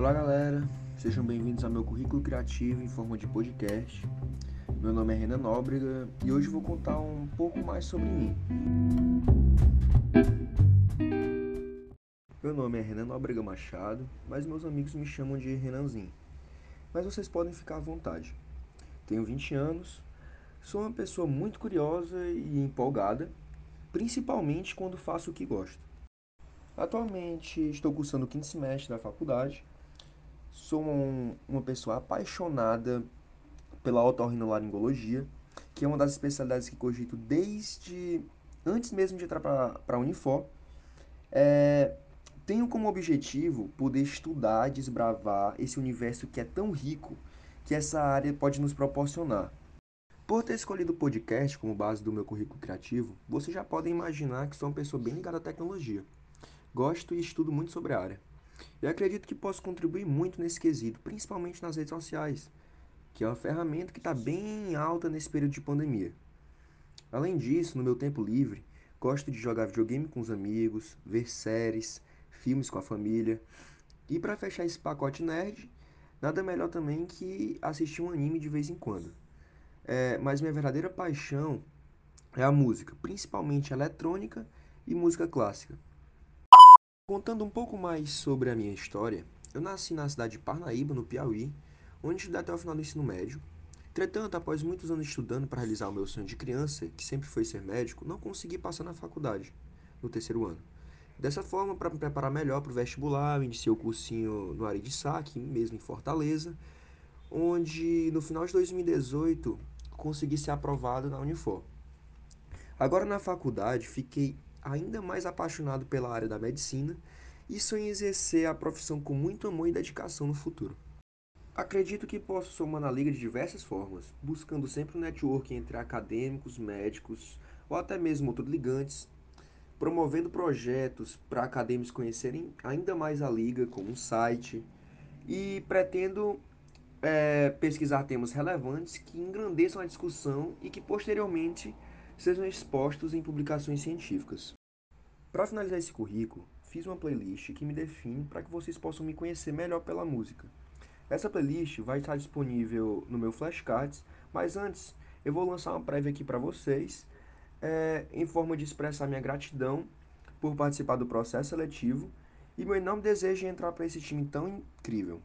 Olá, galera. Sejam bem-vindos ao meu currículo criativo em forma de podcast. Meu nome é Renan Nóbrega e hoje vou contar um pouco mais sobre mim. Meu nome é Renan Nóbrega Machado, mas meus amigos me chamam de Renanzinho. Mas vocês podem ficar à vontade. Tenho 20 anos, sou uma pessoa muito curiosa e empolgada, principalmente quando faço o que gosto. Atualmente estou cursando o quinto semestre da faculdade. Sou um, uma pessoa apaixonada pela otorrinolaringologia, que é uma das especialidades que cogito desde antes mesmo de entrar para a Unifor. É, tenho como objetivo poder estudar, desbravar esse universo que é tão rico que essa área pode nos proporcionar. Por ter escolhido o podcast como base do meu currículo criativo, vocês já podem imaginar que sou uma pessoa bem ligada à tecnologia. Gosto e estudo muito sobre a área. E acredito que posso contribuir muito nesse quesito, principalmente nas redes sociais, que é uma ferramenta que está bem alta nesse período de pandemia. Além disso, no meu tempo livre, gosto de jogar videogame com os amigos, ver séries, filmes com a família. E para fechar esse pacote nerd, nada melhor também que assistir um anime de vez em quando. É, mas minha verdadeira paixão é a música, principalmente eletrônica e música clássica. Contando um pouco mais sobre a minha história, eu nasci na cidade de Parnaíba, no Piauí, onde estudei até o final do ensino médio. Entretanto, após muitos anos estudando para realizar o meu sonho de criança, que sempre foi ser médico, não consegui passar na faculdade, no terceiro ano. Dessa forma, para me preparar melhor para o vestibular, eu iniciei o cursinho no Ari de Saque, mesmo em Fortaleza, onde no final de 2018 consegui ser aprovado na Unifor. Agora na faculdade, fiquei ainda mais apaixonado pela área da medicina e sonho em exercer a profissão com muito amor e dedicação no futuro. Acredito que posso somar na liga de diversas formas, buscando sempre um network entre acadêmicos, médicos ou até mesmo outros ligantes promovendo projetos para acadêmicos conhecerem ainda mais a liga, como um site, e pretendo é, pesquisar temas relevantes que engrandeçam a discussão e que posteriormente sejam expostos em publicações científicas. Para finalizar esse currículo, fiz uma playlist que me define para que vocês possam me conhecer melhor pela música. Essa playlist vai estar disponível no meu Flashcards, mas antes eu vou lançar uma prévia aqui para vocês é, em forma de expressar minha gratidão por participar do processo seletivo e meu enorme desejo de entrar para esse time tão incrível.